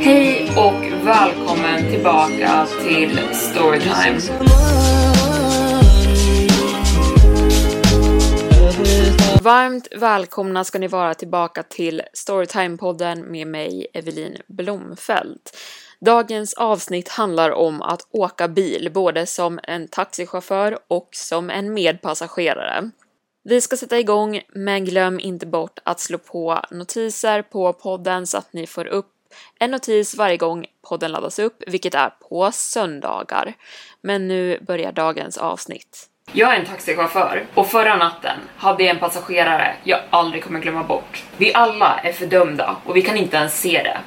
Hej och välkommen tillbaka till Storytime. Varmt välkomna ska ni vara tillbaka till Storytime-podden med mig, Evelin Blomfelt. Dagens avsnitt handlar om att åka bil, både som en taxichaufför och som en medpassagerare. Vi ska sätta igång, men glöm inte bort att slå på notiser på podden så att ni får upp en notis varje gång podden laddas upp, vilket är på söndagar. Men nu börjar dagens avsnitt. Jag är en taxichaufför och förra natten hade jag en passagerare jag aldrig kommer glömma bort. Vi alla är fördömda och vi kan inte ens se det.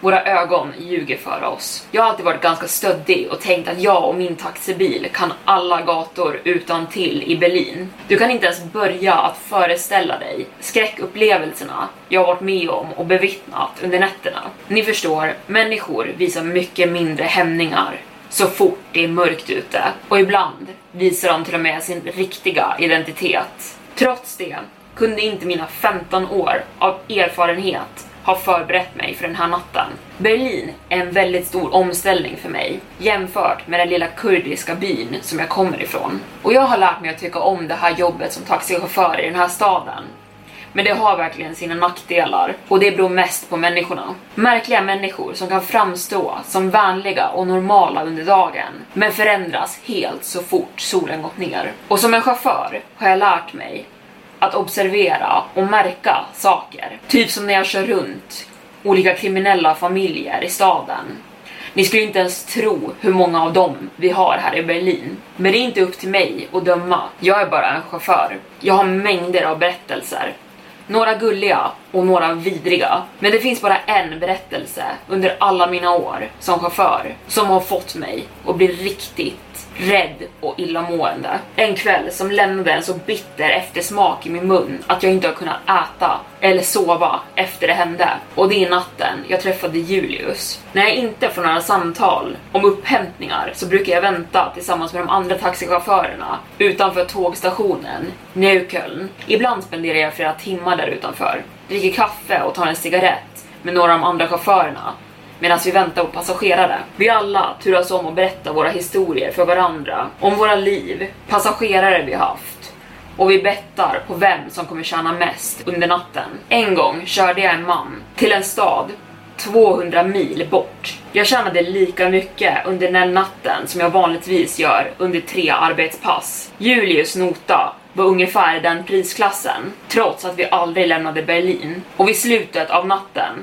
Våra ögon ljuger för oss. Jag har alltid varit ganska stöddig och tänkt att jag och min taxibil kan alla gator utan till i Berlin. Du kan inte ens börja att föreställa dig skräckupplevelserna jag har varit med om och bevittnat under nätterna. Ni förstår, människor visar mycket mindre hämningar så fort det är mörkt ute och ibland visar de till och med sin riktiga identitet. Trots det kunde inte mina 15 år av erfarenhet har förberett mig för den här natten. Berlin är en väldigt stor omställning för mig jämfört med den lilla kurdiska byn som jag kommer ifrån. Och jag har lärt mig att tycka om det här jobbet som taxichaufför i den här staden. Men det har verkligen sina nackdelar och det beror mest på människorna. Märkliga människor som kan framstå som vänliga och normala under dagen men förändras helt så fort solen gått ner. Och som en chaufför har jag lärt mig att observera och märka saker. Typ som när jag kör runt olika kriminella familjer i staden. Ni skulle inte ens tro hur många av dem vi har här i Berlin. Men det är inte upp till mig att döma. Jag är bara en chaufför. Jag har mängder av berättelser. Några gulliga och några vidriga. Men det finns bara en berättelse under alla mina år som chaufför som har fått mig att bli riktigt rädd och illamående. En kväll som lämnade en så bitter eftersmak i min mun att jag inte har kunnat äta eller sova efter det hände. Och det är natten jag träffade Julius. När jag inte får några samtal om upphämtningar så brukar jag vänta tillsammans med de andra taxichaufförerna utanför tågstationen Neukölln. Ibland spenderar jag flera timmar där utanför, dricker kaffe och tar en cigarett med några av de andra chaufförerna medan vi väntar på passagerare. Vi alla turas om att berätta våra historier för varandra, om våra liv, passagerare vi haft och vi bettar på vem som kommer tjäna mest under natten. En gång körde jag en man till en stad 200 mil bort. Jag tjänade lika mycket under den natten som jag vanligtvis gör under tre arbetspass. Julius nota var ungefär den prisklassen, trots att vi aldrig lämnade Berlin. Och vid slutet av natten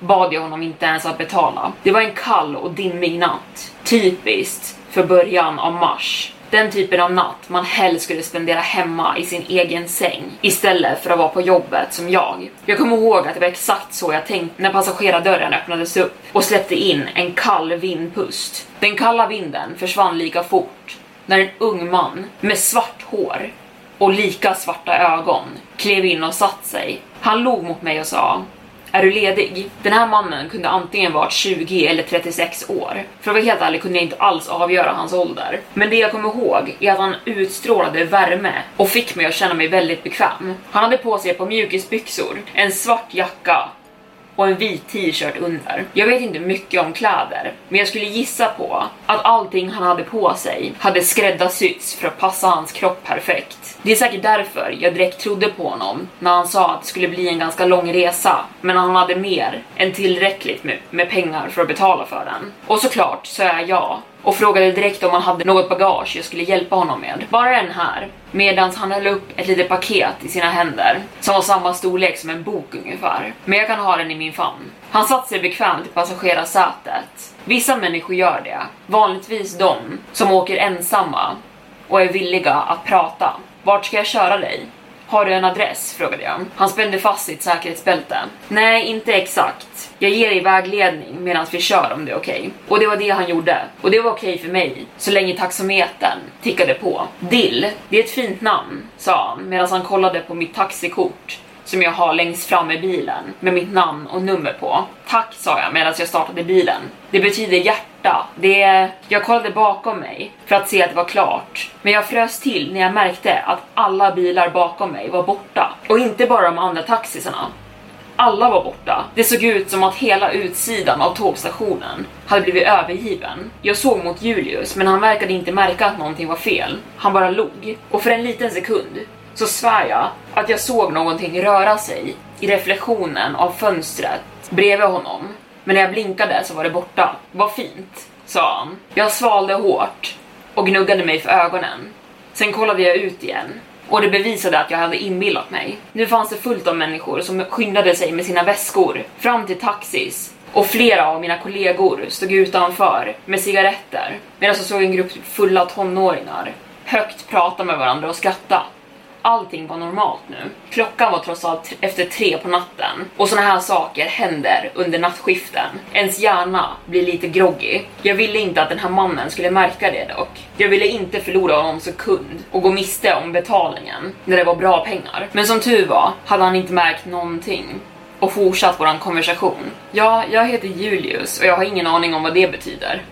bad jag honom inte ens att betala. Det var en kall och dimmig natt. Typiskt för början av mars. Den typen av natt man helst skulle spendera hemma i sin egen säng istället för att vara på jobbet som jag. Jag kommer ihåg att det var exakt så jag tänkte när passagerardörren öppnades upp och släppte in en kall vindpust. Den kalla vinden försvann lika fort när en ung man med svart hår och lika svarta ögon klev in och satt sig. Han log mot mig och sa är du ledig? Den här mannen kunde antingen varit 20 eller 36 år. För att vara helt ärlig kunde jag inte alls avgöra hans ålder. Men det jag kommer ihåg är att han utstrålade värme och fick mig att känna mig väldigt bekväm. Han hade på sig ett par mjukisbyxor, en svart jacka och en vit t-shirt under. Jag vet inte mycket om kläder, men jag skulle gissa på att allting han hade på sig hade skräddarsytts för att passa hans kropp perfekt. Det är säkert därför jag direkt trodde på honom när han sa att det skulle bli en ganska lång resa, men han hade mer än tillräckligt med, med pengar för att betala för den. Och såklart så jag ja, och frågade direkt om han hade något bagage jag skulle hjälpa honom med. Bara den här, medan han höll upp ett litet paket i sina händer som var samma storlek som en bok ungefär. Men jag kan ha den i min famn. Han satte sig bekvämt i passagerarsätet. Vissa människor gör det, vanligtvis de som åker ensamma och är villiga att prata. Vart ska jag köra dig? Har du en adress? frågade jag. Han spände fast sitt säkerhetsbälte. Nej, inte exakt. Jag ger dig vägledning medan vi kör om det är okej. Okay. Och det var det han gjorde. Och det var okej okay för mig, så länge taxometern tickade på. Dill, det är ett fint namn, sa han medan han kollade på mitt taxikort som jag har längst fram i bilen med mitt namn och nummer på. Tack sa jag medan jag startade bilen. Det betyder hjärta. Det... Jag kollade bakom mig för att se att det var klart. Men jag frös till när jag märkte att alla bilar bakom mig var borta. Och inte bara de andra taxisarna. Alla var borta. Det såg ut som att hela utsidan av tågstationen hade blivit övergiven. Jag såg mot Julius, men han verkade inte märka att någonting var fel. Han bara log. Och för en liten sekund så svär jag att jag såg någonting röra sig i reflektionen av fönstret bredvid honom. Men när jag blinkade så var det borta. Vad fint, sa han. Jag svalde hårt och gnuggade mig för ögonen. Sen kollade jag ut igen och det bevisade att jag hade inbillat mig. Nu fanns det fullt av människor som skyndade sig med sina väskor fram till taxis och flera av mina kollegor stod utanför med cigaretter medan jag såg en grupp fulla tonåringar högt prata med varandra och skratta allting var normalt nu. Klockan var trots allt efter tre på natten och såna här saker händer under nattskiften. Ens hjärna blir lite groggy. Jag ville inte att den här mannen skulle märka det dock. Jag ville inte förlora honom som kund och gå miste om betalningen när det var bra pengar. Men som tur var hade han inte märkt någonting och fortsatt våran konversation. Ja, jag heter Julius och jag har ingen aning om vad det betyder.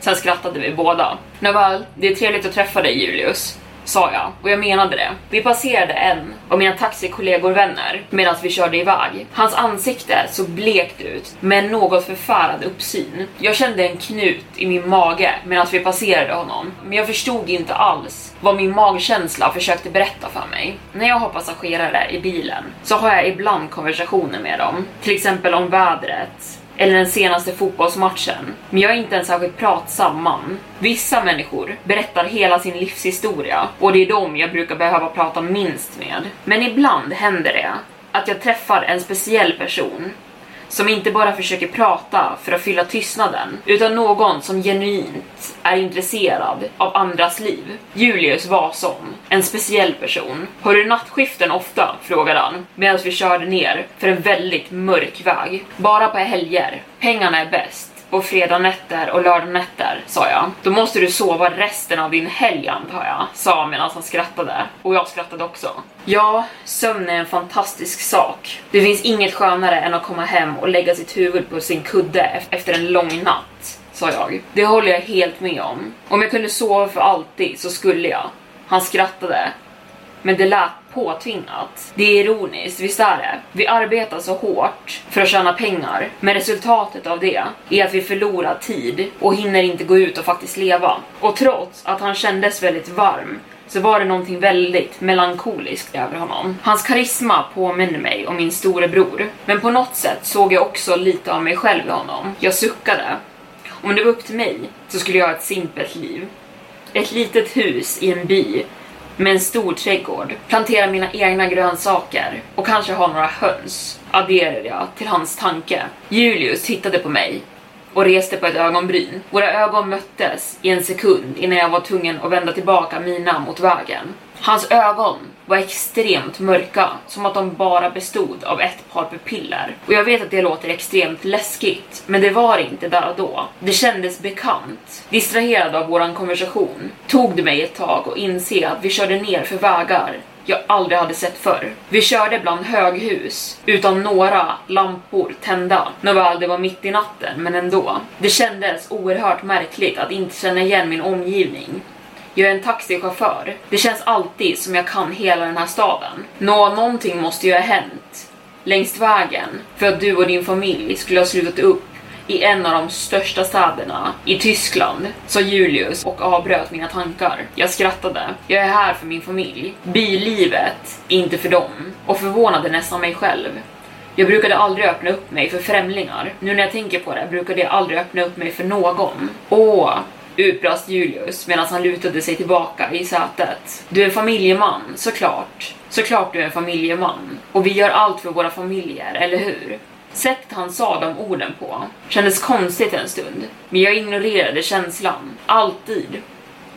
Sen skrattade vi båda. Nåväl, det är trevligt att träffa dig Julius sa jag och jag menade det. Vi passerade en av mina taxikollegor vänner medan vi körde iväg. Hans ansikte såg blekt ut med en något förfärad uppsyn. Jag kände en knut i min mage medan vi passerade honom, men jag förstod inte alls vad min magkänsla försökte berätta för mig. När jag har passagerare i bilen så har jag ibland konversationer med dem, till exempel om vädret, eller den senaste fotbollsmatchen. Men jag är inte en särskilt pratsam man. Vissa människor berättar hela sin livshistoria och det är dem jag brukar behöva prata minst med. Men ibland händer det att jag träffar en speciell person som inte bara försöker prata för att fylla tystnaden, utan någon som genuint är intresserad av andras liv. Julius var sån, en speciell person. Har du nattskiften ofta? frågade han medan vi körde ner för en väldigt mörk väg. Bara på helger. Pengarna är bäst på fredagnätter och lördagnätter, sa jag. Då måste du sova resten av din helg antar jag, sa han medan han skrattade. Och jag skrattade också. Ja, sömn är en fantastisk sak. Det finns inget skönare än att komma hem och lägga sitt huvud på sin kudde efter en lång natt, sa jag. Det håller jag helt med om. Om jag kunde sova för alltid så skulle jag. Han skrattade. Men det lät påtvingat. Det är ironiskt, visst är det? Vi arbetar så hårt för att tjäna pengar, men resultatet av det är att vi förlorar tid och hinner inte gå ut och faktiskt leva. Och trots att han kändes väldigt varm så var det någonting väldigt melankoliskt över honom. Hans karisma påminner mig om min storebror, men på något sätt såg jag också lite av mig själv i honom. Jag suckade. Om det var upp till mig så skulle jag ha ett simpelt liv. Ett litet hus i en by med en stor trädgård, plantera mina egna grönsaker och kanske ha några höns, adderade jag till hans tanke. Julius tittade på mig och reste på ett ögonbryn. Våra ögon möttes i en sekund innan jag var tvungen att vända tillbaka mina mot vägen. Hans ögon var extremt mörka, som att de bara bestod av ett par pupiller. Och jag vet att det låter extremt läskigt, men det var inte där och då. Det kändes bekant. Distraherad av våran konversation tog det mig ett tag att inse att vi körde ner för vägar jag aldrig hade sett förr. Vi körde bland höghus utan några lampor tända. Nåväl, det var mitt i natten, men ändå. Det kändes oerhört märkligt att inte känna igen min omgivning. Jag är en taxichaufför. Det känns alltid som jag kan hela den här staden. Nå, någonting måste ju ha hänt. längs vägen för att du och din familj skulle ha slutat upp i en av de största städerna i Tyskland, sa Julius och avbröt mina tankar. Jag skrattade. Jag är här för min familj. Billivet, inte för dem. Och förvånade nästan mig själv. Jag brukade aldrig öppna upp mig för främlingar. Nu när jag tänker på det brukade jag aldrig öppna upp mig för någon. Åh, utbrast Julius medan han lutade sig tillbaka i sätet. Du är en familjeman, såklart. Såklart du är en familjeman. Och vi gör allt för våra familjer, eller hur? Sättet han sa de orden på kändes konstigt en stund, men jag ignorerade känslan. Alltid.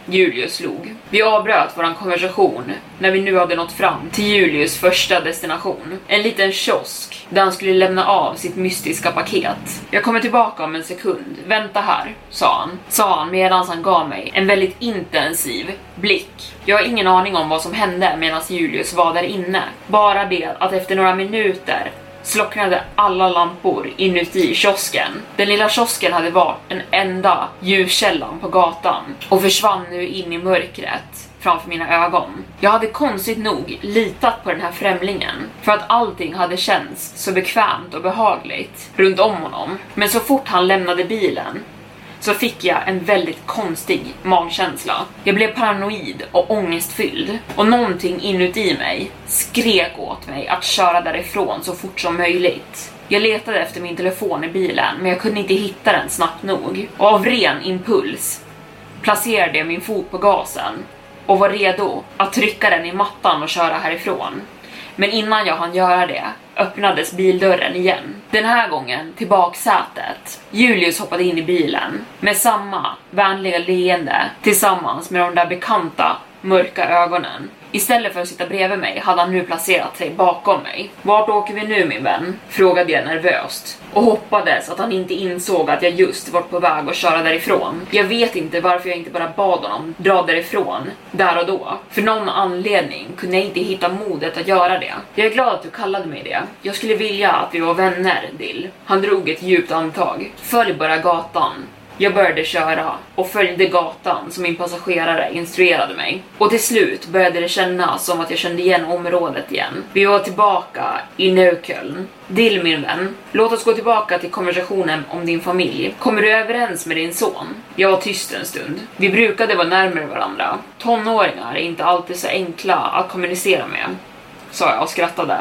Julius log. Vi avbröt våran konversation när vi nu hade nått fram till Julius första destination. En liten kiosk där han skulle lämna av sitt mystiska paket. Jag kommer tillbaka om en sekund. Vänta här, sa han. Sa han medan han gav mig en väldigt intensiv blick. Jag har ingen aning om vad som hände medan Julius var där inne. Bara det att efter några minuter slocknade alla lampor inuti kiosken. Den lilla kiosken hade varit den enda ljuskällan på gatan och försvann nu in i mörkret framför mina ögon. Jag hade konstigt nog litat på den här främlingen för att allting hade känts så bekvämt och behagligt runt om honom. Men så fort han lämnade bilen så fick jag en väldigt konstig magkänsla. Jag blev paranoid och ångestfylld och någonting inuti mig skrek åt mig att köra därifrån så fort som möjligt. Jag letade efter min telefon i bilen men jag kunde inte hitta den snabbt nog och av ren impuls placerade jag min fot på gasen och var redo att trycka den i mattan och köra härifrån. Men innan jag hann göra det öppnades bildörren igen. Den här gången till baksätet. Julius hoppade in i bilen med samma vänliga leende tillsammans med de där bekanta mörka ögonen. Istället för att sitta bredvid mig hade han nu placerat sig bakom mig. Vart åker vi nu min vän? Frågade jag nervöst och hoppades att han inte insåg att jag just var på väg att köra därifrån. Jag vet inte varför jag inte bara bad honom dra därifrån där och då. För någon anledning kunde jag inte hitta modet att göra det. Jag är glad att du kallade mig det. Jag skulle vilja att vi var vänner, Dill. Han drog ett djupt andetag. Följ bara gatan jag började köra och följde gatan som min passagerare instruerade mig. Och till slut började det kännas som att jag kände igen området igen. Vi var tillbaka i Neukölln. Dill min vän, låt oss gå tillbaka till konversationen om din familj. Kommer du överens med din son? Jag var tyst en stund. Vi brukade vara närmare varandra. Tonåringar är inte alltid så enkla att kommunicera med, sa jag och skrattade.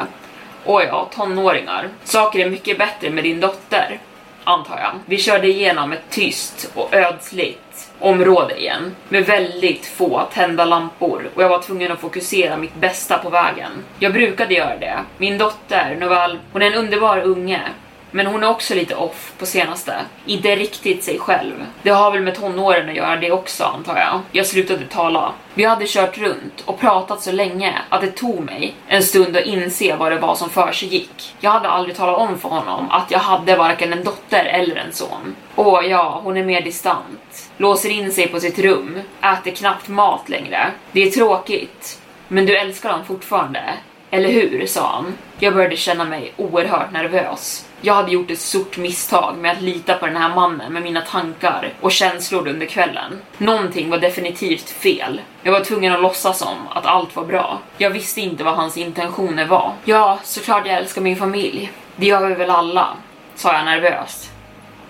Åja, tonåringar. Saker är mycket bättre med din dotter antar jag. Vi körde igenom ett tyst och ödsligt område igen med väldigt få tända lampor och jag var tvungen att fokusera mitt bästa på vägen. Jag brukade göra det. Min dotter, Novell, hon är en underbar unge men hon är också lite off på senaste. Inte riktigt sig själv. Det har väl med tonåren att göra det också antar jag. Jag slutade tala. Vi hade kört runt och pratat så länge att det tog mig en stund att inse vad det var som för sig gick. Jag hade aldrig talat om för honom att jag hade varken en dotter eller en son. Åh ja, hon är mer distant. Låser in sig på sitt rum, äter knappt mat längre. Det är tråkigt. Men du älskar honom fortfarande, eller hur? sa han. Jag började känna mig oerhört nervös. Jag hade gjort ett stort misstag med att lita på den här mannen med mina tankar och känslor under kvällen. Någonting var definitivt fel. Jag var tvungen att låtsas som att allt var bra. Jag visste inte vad hans intentioner var. Ja, såklart jag älskar min familj. Det gör vi väl alla, sa jag nervöst.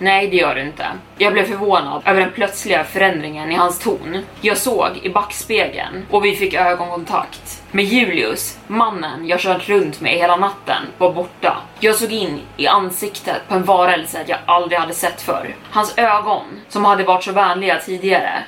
Nej, det gör du inte. Jag blev förvånad över den plötsliga förändringen i hans ton. Jag såg i backspegeln och vi fick ögonkontakt. Men Julius, mannen jag kört runt med hela natten, var borta. Jag såg in i ansiktet på en varelse jag aldrig hade sett förr. Hans ögon, som hade varit så vänliga tidigare,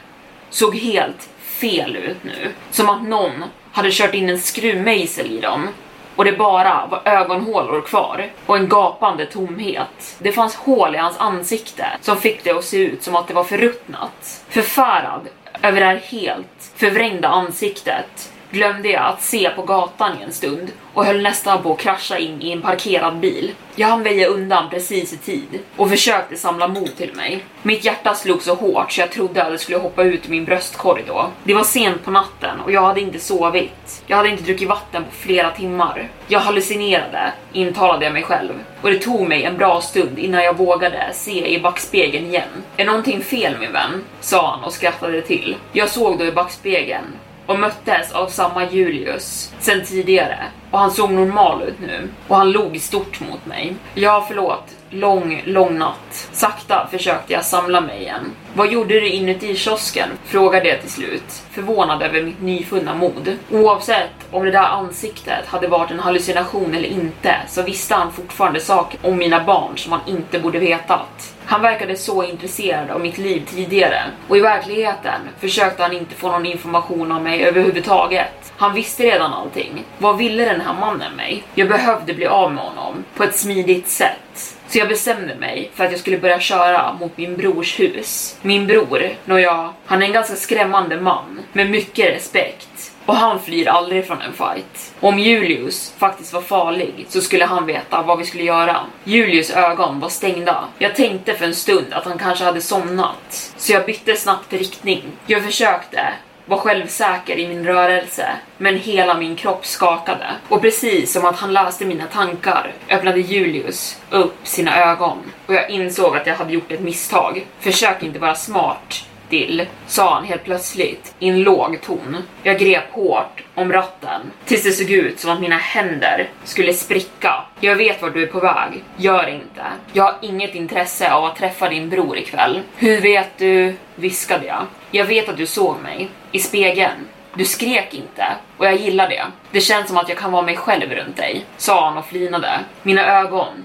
såg helt fel ut nu. Som att någon hade kört in en skruvmejsel i dem och det bara var ögonhålor kvar och en gapande tomhet. Det fanns hål i hans ansikte som fick det att se ut som att det var förruttnat. Förfärad över det här helt förvrängda ansiktet glömde jag att se på gatan i en stund och höll nästan på att krascha in i en parkerad bil. Jag hann väja undan precis i tid och försökte samla mod till mig. Mitt hjärta slog så hårt så jag trodde att det skulle hoppa ut ur min bröstkorg då. Det var sent på natten och jag hade inte sovit. Jag hade inte druckit vatten på flera timmar. Jag hallucinerade, intalade jag mig själv. Och det tog mig en bra stund innan jag vågade se i backspegeln igen. Är någonting fel min vän? sa han och skrattade till. Jag såg då i backspegeln och möttes av samma Julius sen tidigare och han såg normal ut nu och han log stort mot mig. Ja, förlåt. Lång, lång natt. Sakta försökte jag samla mig igen. Vad gjorde du inuti kiosken? Frågade jag till slut, förvånad över mitt nyfunna mod. Oavsett om det där ansiktet hade varit en hallucination eller inte så visste han fortfarande saker om mina barn som han inte borde vetat. Han verkade så intresserad av mitt liv tidigare och i verkligheten försökte han inte få någon information om mig överhuvudtaget. Han visste redan allting. Vad ville den här mannen mig? Jag behövde bli av med honom på ett smidigt sätt. Så jag bestämde mig för att jag skulle börja köra mot min brors hus. Min bror, nåja, han är en ganska skrämmande man med mycket respekt. Och han flyr aldrig från en fight. Om Julius faktiskt var farlig så skulle han veta vad vi skulle göra. Julius ögon var stängda. Jag tänkte för en stund att han kanske hade somnat. Så jag bytte snabbt riktning. Jag försökte var självsäker i min rörelse, men hela min kropp skakade. Och precis som att han läste mina tankar öppnade Julius upp sina ögon och jag insåg att jag hade gjort ett misstag. Försök inte vara smart, Dill, sa han helt plötsligt i en låg ton. Jag grep hårt om ratten tills det såg ut som att mina händer skulle spricka. Jag vet vart du är på väg. Gör inte. Jag har inget intresse av att träffa din bror ikväll. Hur vet du? viskade jag. Jag vet att du såg mig. I spegeln. Du skrek inte och jag gillar det. Det känns som att jag kan vara mig själv runt dig, sa han och flinade. Mina ögon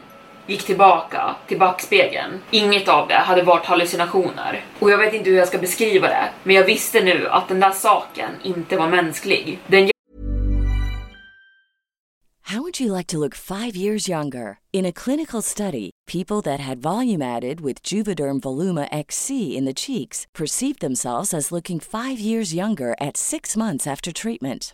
gick tillbaka till backspegeln. Inget av det hade varit hallucinationer. Och jag vet inte hur jag ska beskriva det, men jag visste nu att den där saken inte var mänsklig. Den How would you like to look five years younger? In a clinical study, people that had volume added with Juvederm Voluma XC in the cheeks perceived themselves as looking five years younger at six months after treatment.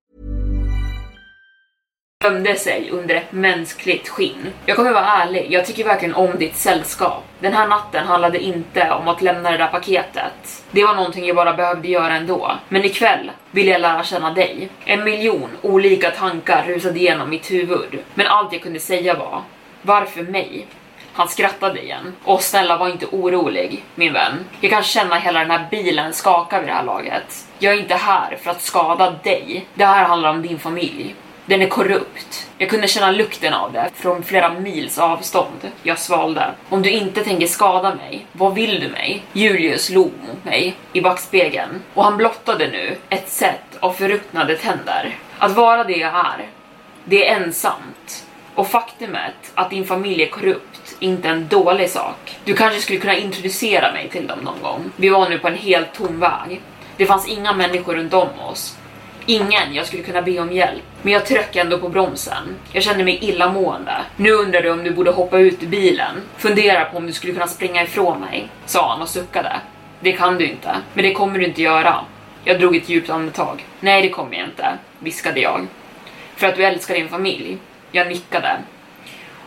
Gömde sig under ett mänskligt skinn. Jag kommer vara ärlig, jag tycker verkligen om ditt sällskap. Den här natten handlade inte om att lämna det där paketet. Det var någonting jag bara behövde göra ändå. Men ikväll vill jag lära känna dig. En miljon olika tankar rusade igenom mitt huvud. Men allt jag kunde säga var, varför mig? Han skrattade igen. Och snälla var inte orolig, min vän. Jag kan känna hela den här bilen skaka vid det här laget. Jag är inte här för att skada dig. Det här handlar om din familj. Den är korrupt. Jag kunde känna lukten av det från flera mils avstånd. Jag svalde. Om du inte tänker skada mig, vad vill du mig? Julius log mot mig i backspegeln och han blottade nu ett sätt av förruttnade tänder. Att vara det jag är, det är ensamt. Och faktumet att din familj är korrupt är inte en dålig sak. Du kanske skulle kunna introducera mig till dem någon gång. Vi var nu på en helt tom väg. Det fanns inga människor runt om oss. Ingen jag skulle kunna be om hjälp. Men jag tryckte ändå på bromsen. Jag kände mig illamående. Nu undrar du om du borde hoppa ut ur bilen. Fundera på om du skulle kunna springa ifrån mig, sa han och suckade. Det kan du inte, men det kommer du inte göra. Jag drog ett djupt andetag. Nej, det kommer jag inte, viskade jag. För att du älskar din familj. Jag nickade.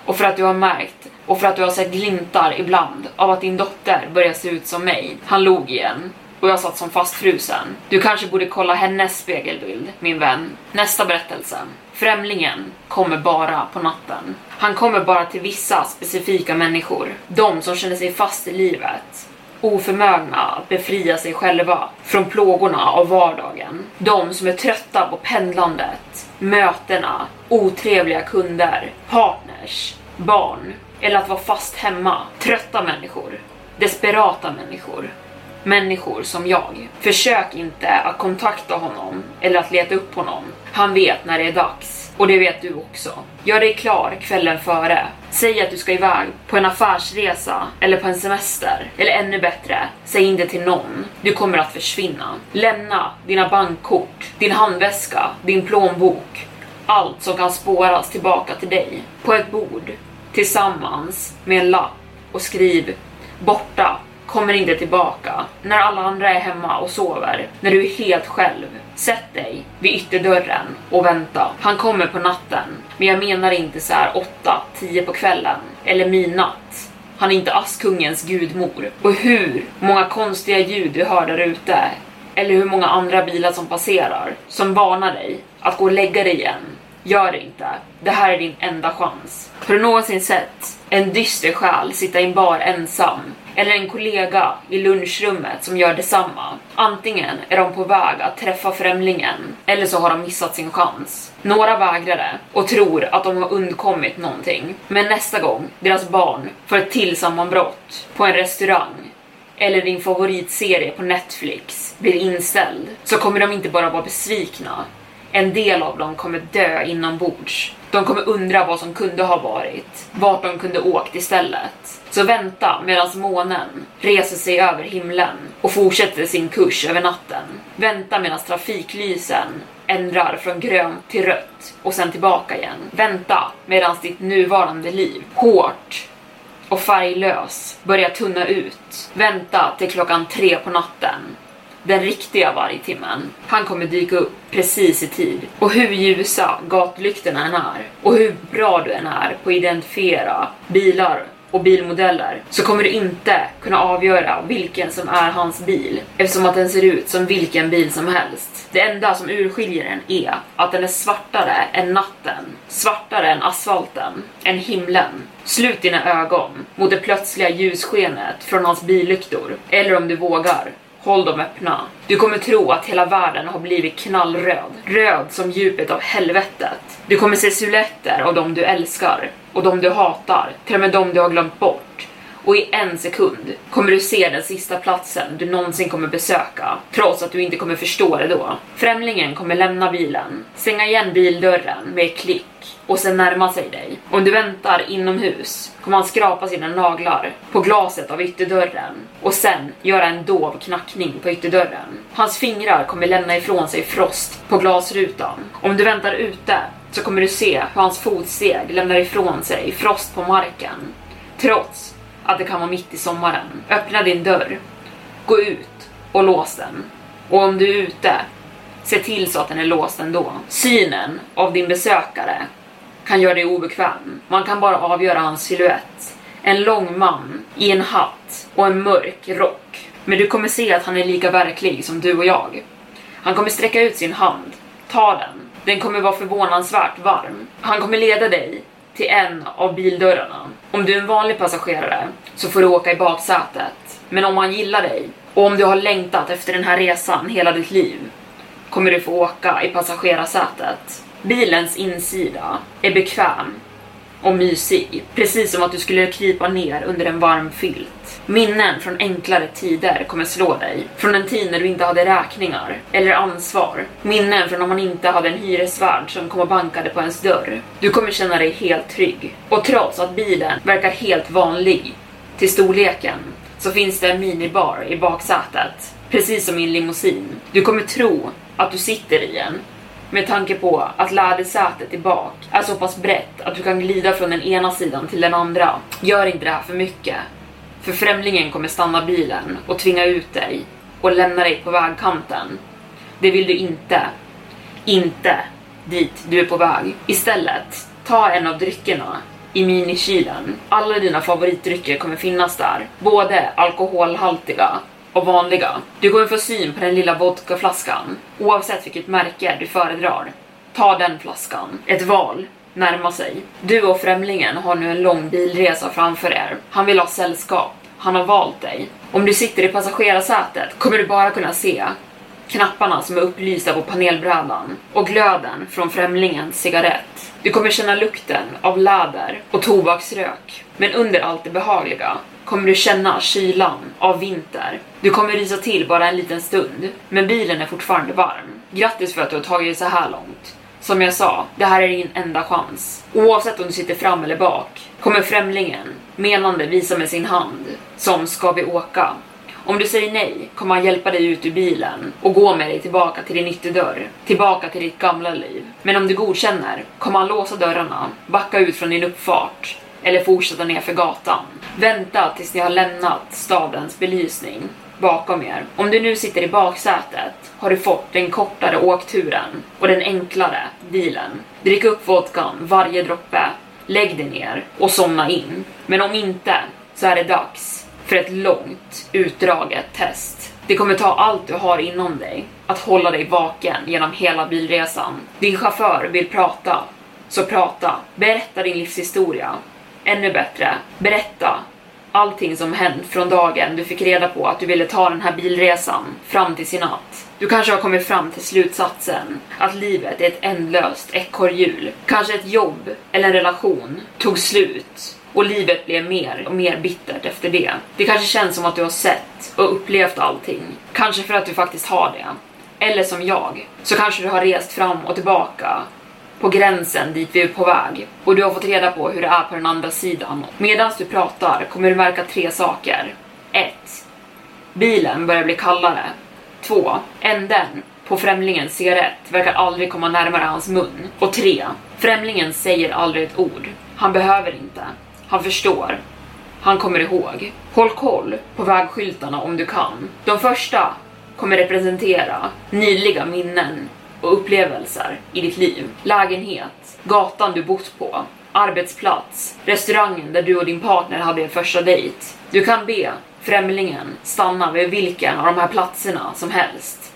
Och för att du har märkt och för att du har sett glimtar ibland av att din dotter börjar se ut som mig. Han log igen och jag satt som fastfrusen. Du kanske borde kolla hennes spegelbild, min vän. Nästa berättelse. Främlingen kommer bara på natten. Han kommer bara till vissa specifika människor. De som känner sig fast i livet. Oförmögna att befria sig själva från plågorna av vardagen. De som är trötta på pendlandet, mötena, otrevliga kunder, partners, barn eller att vara fast hemma. Trötta människor. Desperata människor. Människor som jag. Försök inte att kontakta honom eller att leta upp honom. Han vet när det är dags. Och det vet du också. Gör dig klar kvällen före. Säg att du ska iväg på en affärsresa eller på en semester. Eller ännu bättre, säg inte till någon. Du kommer att försvinna. Lämna dina bankkort, din handväska, din plånbok. Allt som kan spåras tillbaka till dig. På ett bord. Tillsammans med en lapp och skriv borta kommer inte tillbaka. När alla andra är hemma och sover. När du är helt själv. Sätt dig vid ytterdörren och vänta. Han kommer på natten. Men jag menar inte så här 8-10 på kvällen. Eller midnatt. Han är inte Askungens gudmor. Och hur många konstiga ljud du hör där ute. Eller hur många andra bilar som passerar. Som varnar dig att gå och lägga dig igen. Gör det inte. Det här är din enda chans. Har du någonsin sett en dyster själ sitta i en bar ensam eller en kollega i lunchrummet som gör detsamma. Antingen är de på väg att träffa främlingen eller så har de missat sin chans. Några vägrade och tror att de har undkommit någonting. Men nästa gång deras barn får ett till sammanbrott på en restaurang eller din favoritserie på Netflix blir inställd så kommer de inte bara vara besvikna. En del av dem kommer dö inombords. De kommer undra vad som kunde ha varit, vart de kunde åkt istället. Så vänta medan månen reser sig över himlen och fortsätter sin kurs över natten. Vänta medan trafiklysen ändrar från grönt till rött och sen tillbaka igen. Vänta medan ditt nuvarande liv, hårt och färglös, börjar tunna ut. Vänta till klockan tre på natten den riktiga vargtimmen. Han kommer dyka upp precis i tid. Och hur ljusa gatlyktorna än är och hur bra du än är på att identifiera bilar och bilmodeller så kommer du inte kunna avgöra vilken som är hans bil eftersom att den ser ut som vilken bil som helst. Det enda som urskiljer den är att den är svartare än natten, svartare än asfalten, än himlen. Slut dina ögon mot det plötsliga ljusskenet från hans billyktor, eller om du vågar, Håll dem öppna. Du kommer tro att hela världen har blivit knallröd. Röd som djupet av helvetet. Du kommer se siluetter av dem du älskar och dem du hatar, till och med dem du har glömt bort. Och i en sekund kommer du se den sista platsen du någonsin kommer besöka, trots att du inte kommer förstå det då. Främlingen kommer lämna bilen, stänga igen bildörren med ett klick och sen närma sig dig. Om du väntar inomhus kommer han skrapa sina naglar på glaset av ytterdörren och sen göra en dov knackning på ytterdörren. Hans fingrar kommer lämna ifrån sig frost på glasrutan. Om du väntar ute så kommer du se hur hans fotsteg lämnar ifrån sig frost på marken. Trots att det kan vara mitt i sommaren. Öppna din dörr, gå ut och lås den. Och om du är ute, se till så att den är låst ändå. Synen av din besökare kan göra dig obekväm. Man kan bara avgöra hans siluett. En lång man i en hatt och en mörk rock. Men du kommer se att han är lika verklig som du och jag. Han kommer sträcka ut sin hand, ta den. Den kommer vara förvånansvärt varm. Han kommer leda dig till en av bildörrarna. Om du är en vanlig passagerare så får du åka i baksätet. Men om man gillar dig och om du har längtat efter den här resan hela ditt liv kommer du få åka i passagerarsätet. Bilens insida är bekväm och mysig, precis som att du skulle krypa ner under en varm filt. Minnen från enklare tider kommer slå dig. Från en tid när du inte hade räkningar eller ansvar. Minnen från när man inte hade en hyresvärd som kom och bankade på ens dörr. Du kommer känna dig helt trygg. Och trots att bilen verkar helt vanlig till storleken så finns det en minibar i baksätet. Precis som i en limousin. Du kommer tro att du sitter i en med tanke på att lädersätet i bak är så pass brett att du kan glida från den ena sidan till den andra. Gör inte det här för mycket, för främlingen kommer stanna bilen och tvinga ut dig och lämna dig på vägkanten. Det vill du inte. Inte dit du är på väg. Istället, ta en av dryckerna i minikylen. Alla dina favoritdrycker kommer finnas där, både alkoholhaltiga och vanliga. Du kommer få syn på den lilla vodkaflaskan, oavsett vilket märke du föredrar. Ta den flaskan. Ett val närma sig. Du och främlingen har nu en lång bilresa framför er. Han vill ha sällskap. Han har valt dig. Om du sitter i passagerarsätet kommer du bara kunna se knapparna som är upplysta på panelbrädan och glöden från främlingens cigarett. Du kommer känna lukten av läder och tobaksrök. Men under allt det behagliga kommer du känna kylan av vinter. Du kommer rysa till bara en liten stund, men bilen är fortfarande varm. Grattis för att du har tagit dig så här långt. Som jag sa, det här är din enda chans. Oavsett om du sitter fram eller bak kommer främlingen menande visa med sin hand som ska vi åka. Om du säger nej kommer han hjälpa dig ut ur bilen och gå med dig tillbaka till din ytterdörr, tillbaka till ditt gamla liv. Men om du godkänner kommer han låsa dörrarna, backa ut från din uppfart eller fortsätta ner för gatan. Vänta tills ni har lämnat stadens belysning bakom er. Om du nu sitter i baksätet har du fått den kortare åkturen och den enklare bilen. Drick upp vodkan varje droppe, lägg dig ner och somna in. Men om inte så är det dags för ett långt utdraget test. Det kommer ta allt du har inom dig att hålla dig vaken genom hela bilresan. Din chaufför vill prata, så prata. Berätta din livshistoria ännu bättre, berätta allting som hänt från dagen du fick reda på att du ville ta den här bilresan fram till sin natt. Du kanske har kommit fram till slutsatsen att livet är ett ändlöst ekorrhjul. Kanske ett jobb eller en relation tog slut och livet blev mer och mer bittert efter det. Det kanske känns som att du har sett och upplevt allting. Kanske för att du faktiskt har det. Eller som jag, så kanske du har rest fram och tillbaka på gränsen dit vi är på väg och du har fått reda på hur det är på den andra sidan. Medan du pratar kommer du märka tre saker. 1. Bilen börjar bli kallare. 2. Änden på främlingens cigarett verkar aldrig komma närmare hans mun. Och 3. Främlingen säger aldrig ett ord. Han behöver inte. Han förstår. Han kommer ihåg. Håll koll på vägskyltarna om du kan. De första kommer representera nyliga minnen och upplevelser i ditt liv. Lägenhet, gatan du bott på, arbetsplats, restaurangen där du och din partner hade er första dejt. Du kan be främlingen stanna vid vilken av de här platserna som helst.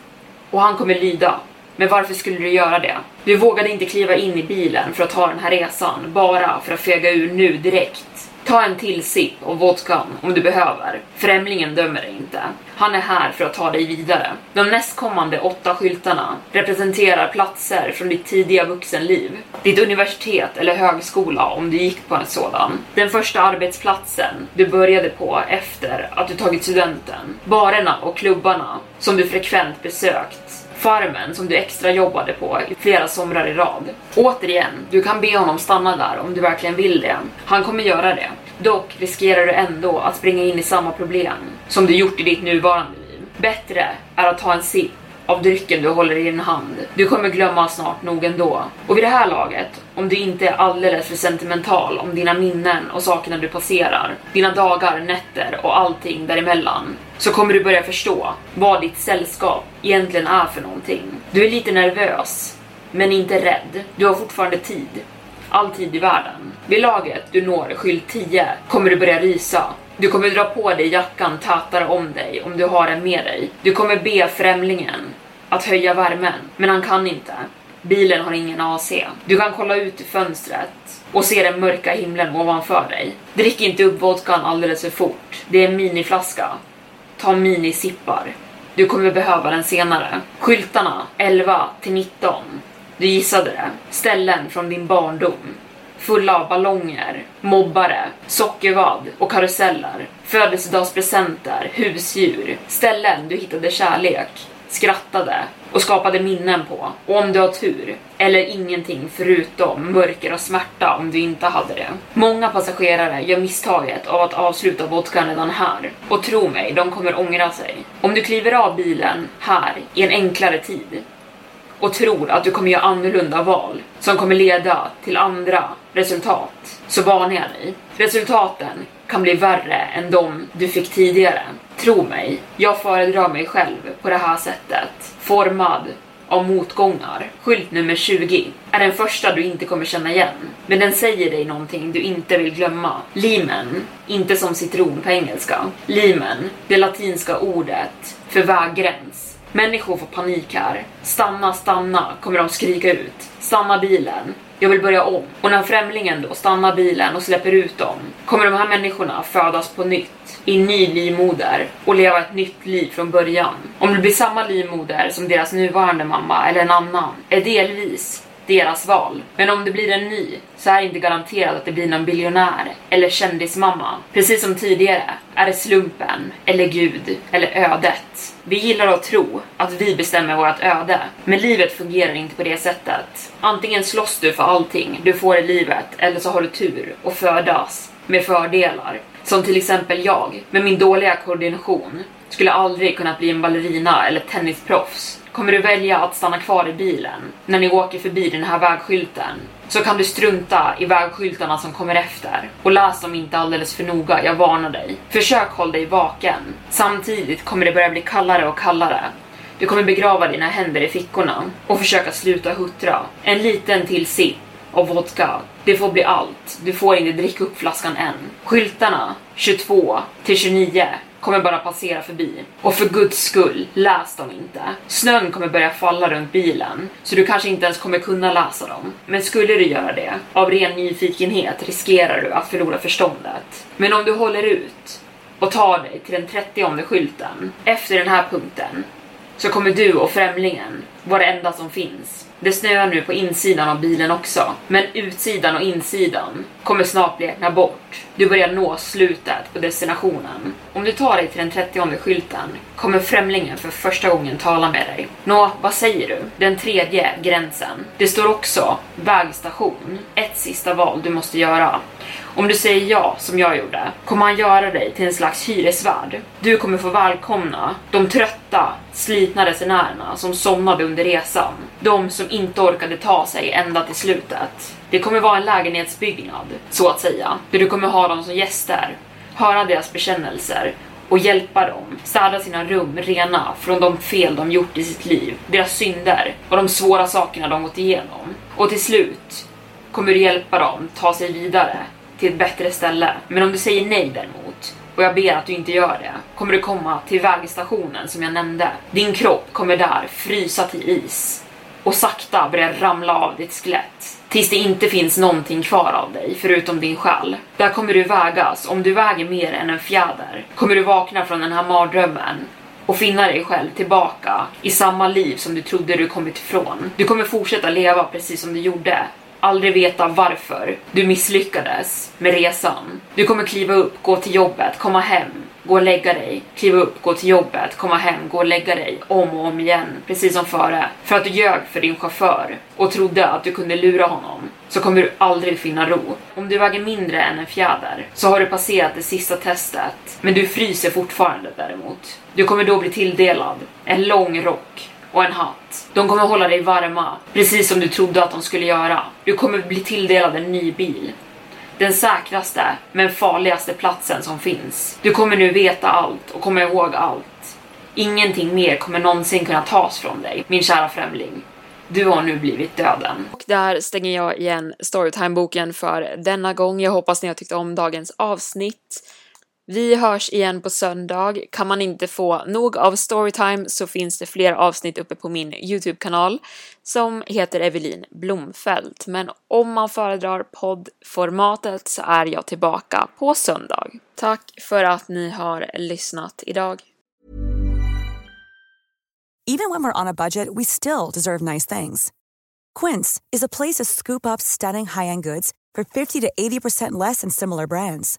Och han kommer lyda. Men varför skulle du göra det? Du vågade inte kliva in i bilen för att ta den här resan, bara för att fega ur nu direkt. Ta en till sipp av vodkan om du behöver. Främlingen dömer dig inte. Han är här för att ta dig vidare. De nästkommande åtta skyltarna representerar platser från ditt tidiga vuxenliv. Ditt universitet eller högskola om du gick på en sådan. Den första arbetsplatsen du började på efter att du tagit studenten. Barerna och klubbarna som du frekvent besökt farmen som du extra jobbade på i flera somrar i rad. Återigen, du kan be honom stanna där om du verkligen vill det. Han kommer göra det. Dock riskerar du ändå att springa in i samma problem som du gjort i ditt nuvarande liv. Bättre är att ta en sipp av drycken du håller i din hand. Du kommer glömma snart nog ändå. Och vid det här laget, om du inte är alldeles för sentimental om dina minnen och sakerna du passerar, dina dagar, nätter och allting däremellan, så kommer du börja förstå vad ditt sällskap egentligen är för någonting. Du är lite nervös, men inte rädd. Du har fortfarande tid. All tid i världen. Vid laget du når skylt 10 kommer du börja rysa du kommer dra på dig jackan tätare om dig om du har den med dig. Du kommer be främlingen att höja värmen, men han kan inte. Bilen har ingen AC. Du kan kolla ut i fönstret och se den mörka himlen ovanför dig. Drick inte upp vodkan alldeles för fort. Det är en miniflaska. Ta minisippar. Du kommer behöva den senare. Skyltarna 11 till 19 Du gissade det. Ställen från din barndom. Fulla av ballonger, mobbare, sockervadd och karuseller. Födelsedagspresenter, husdjur. Ställen du hittade kärlek, skrattade och skapade minnen på. Och om du har tur, eller ingenting förutom mörker och smärta om du inte hade det. Många passagerare gör misstaget av att avsluta vodkan redan här. Och tro mig, de kommer ångra sig. Om du kliver av bilen här i en enklare tid och tror att du kommer göra annorlunda val som kommer leda till andra resultat, så varnar jag dig. Resultaten kan bli värre än de du fick tidigare. Tro mig, jag föredrar mig själv på det här sättet. Formad av motgångar. Skylt nummer 20 är den första du inte kommer känna igen, men den säger dig någonting du inte vill glömma. Limen, inte som citron på engelska. Limen, det latinska ordet för väggräns. Människor får panik här. Stanna, stanna, kommer de skrika ut. Stanna bilen. Jag vill börja om. Och när främlingen då stannar bilen och släpper ut dem, kommer de här människorna födas på nytt i ny livmoder och leva ett nytt liv från början. Om det blir samma livmoder som deras nuvarande mamma eller en annan, är delvis deras val. Men om det blir en ny så är det inte garanterat att det blir någon biljonär eller kändismamma. Precis som tidigare är det slumpen, eller Gud, eller ödet. Vi gillar att tro att vi bestämmer vårt öde, men livet fungerar inte på det sättet. Antingen slåss du för allting du får i livet, eller så har du tur och födas med fördelar. Som till exempel jag, med min dåliga koordination, skulle aldrig kunnat bli en ballerina eller tennisproffs. Kommer du välja att stanna kvar i bilen när ni åker förbi den här vägskylten så kan du strunta i vägskyltarna som kommer efter och läs dem inte alldeles för noga, jag varnar dig. Försök hålla dig vaken. Samtidigt kommer det börja bli kallare och kallare. Du kommer begrava dina händer i fickorna och försöka sluta huttra. En liten till sipp och vodka. Det får bli allt. Du får inte dricka upp flaskan än. Skyltarna 22 till 29 kommer bara passera förbi. Och för guds skull, läs dem inte. Snön kommer börja falla runt bilen, så du kanske inte ens kommer kunna läsa dem. Men skulle du göra det, av ren nyfikenhet riskerar du att förlora förståndet. Men om du håller ut och tar dig till den 30 skylten, efter den här punkten, så kommer du och främlingen vara det enda som finns. Det snöar nu på insidan av bilen också, men utsidan och insidan kommer snart blekna bort. Du börjar nå slutet på destinationen. Om du tar dig till den 30 skylten kommer främlingen för första gången tala med dig. Nå, vad säger du? Den tredje gränsen. Det står också vägstation. Ett sista val du måste göra. Om du säger ja, som jag gjorde, kommer han göra dig till en slags hyresvärd. Du kommer få välkomna de trötta, slitna resenärerna som somnade under resan. De som inte orkade ta sig ända till slutet. Det kommer vara en lägenhetsbyggnad, så att säga, där du kommer ha dem som gäster, höra deras bekännelser och hjälpa dem städa sina rum rena från de fel de gjort i sitt liv, deras synder och de svåra sakerna de gått igenom. Och till slut kommer du hjälpa dem ta sig vidare till ett bättre ställe. Men om du säger nej däremot, och jag ber att du inte gör det, kommer du komma till vägstationen som jag nämnde. Din kropp kommer där frysa till is och sakta börja ramla av ditt skelett. Tills det inte finns någonting kvar av dig förutom din själ. Där kommer du vägas, om du väger mer än en fjäder, kommer du vakna från den här mardrömmen och finna dig själv tillbaka i samma liv som du trodde du kommit ifrån. Du kommer fortsätta leva precis som du gjorde, aldrig veta varför du misslyckades med resan. Du kommer kliva upp, gå till jobbet, komma hem, gå och lägga dig, kliva upp, gå till jobbet, komma hem, gå och lägga dig om och om igen, precis som före. För att du ljög för din chaufför och trodde att du kunde lura honom så kommer du aldrig finna ro. Om du väger mindre än en fjäder så har du passerat det sista testet, men du fryser fortfarande däremot. Du kommer då bli tilldelad en lång rock och en hatt. De kommer hålla dig varma, precis som du trodde att de skulle göra. Du kommer bli tilldelad en ny bil. Den säkraste, men farligaste platsen som finns. Du kommer nu veta allt och komma ihåg allt. Ingenting mer kommer någonsin kunna tas från dig, min kära främling. Du har nu blivit döden. Och där stänger jag igen Storytime-boken för denna gång. Jag hoppas ni har tyckt om dagens avsnitt. Vi hörs igen på söndag. Kan man inte få nog av Storytime så finns det fler avsnitt uppe på min Youtube-kanal som heter Evelin Blomfelt. Men om man föredrar poddformatet så är jag tillbaka på söndag. Tack för att ni har lyssnat idag. Even when we're on a budget we still deserve nice things. Quince is a place to scoop up stunning high-end goods for 50 to 80% less than similar brands.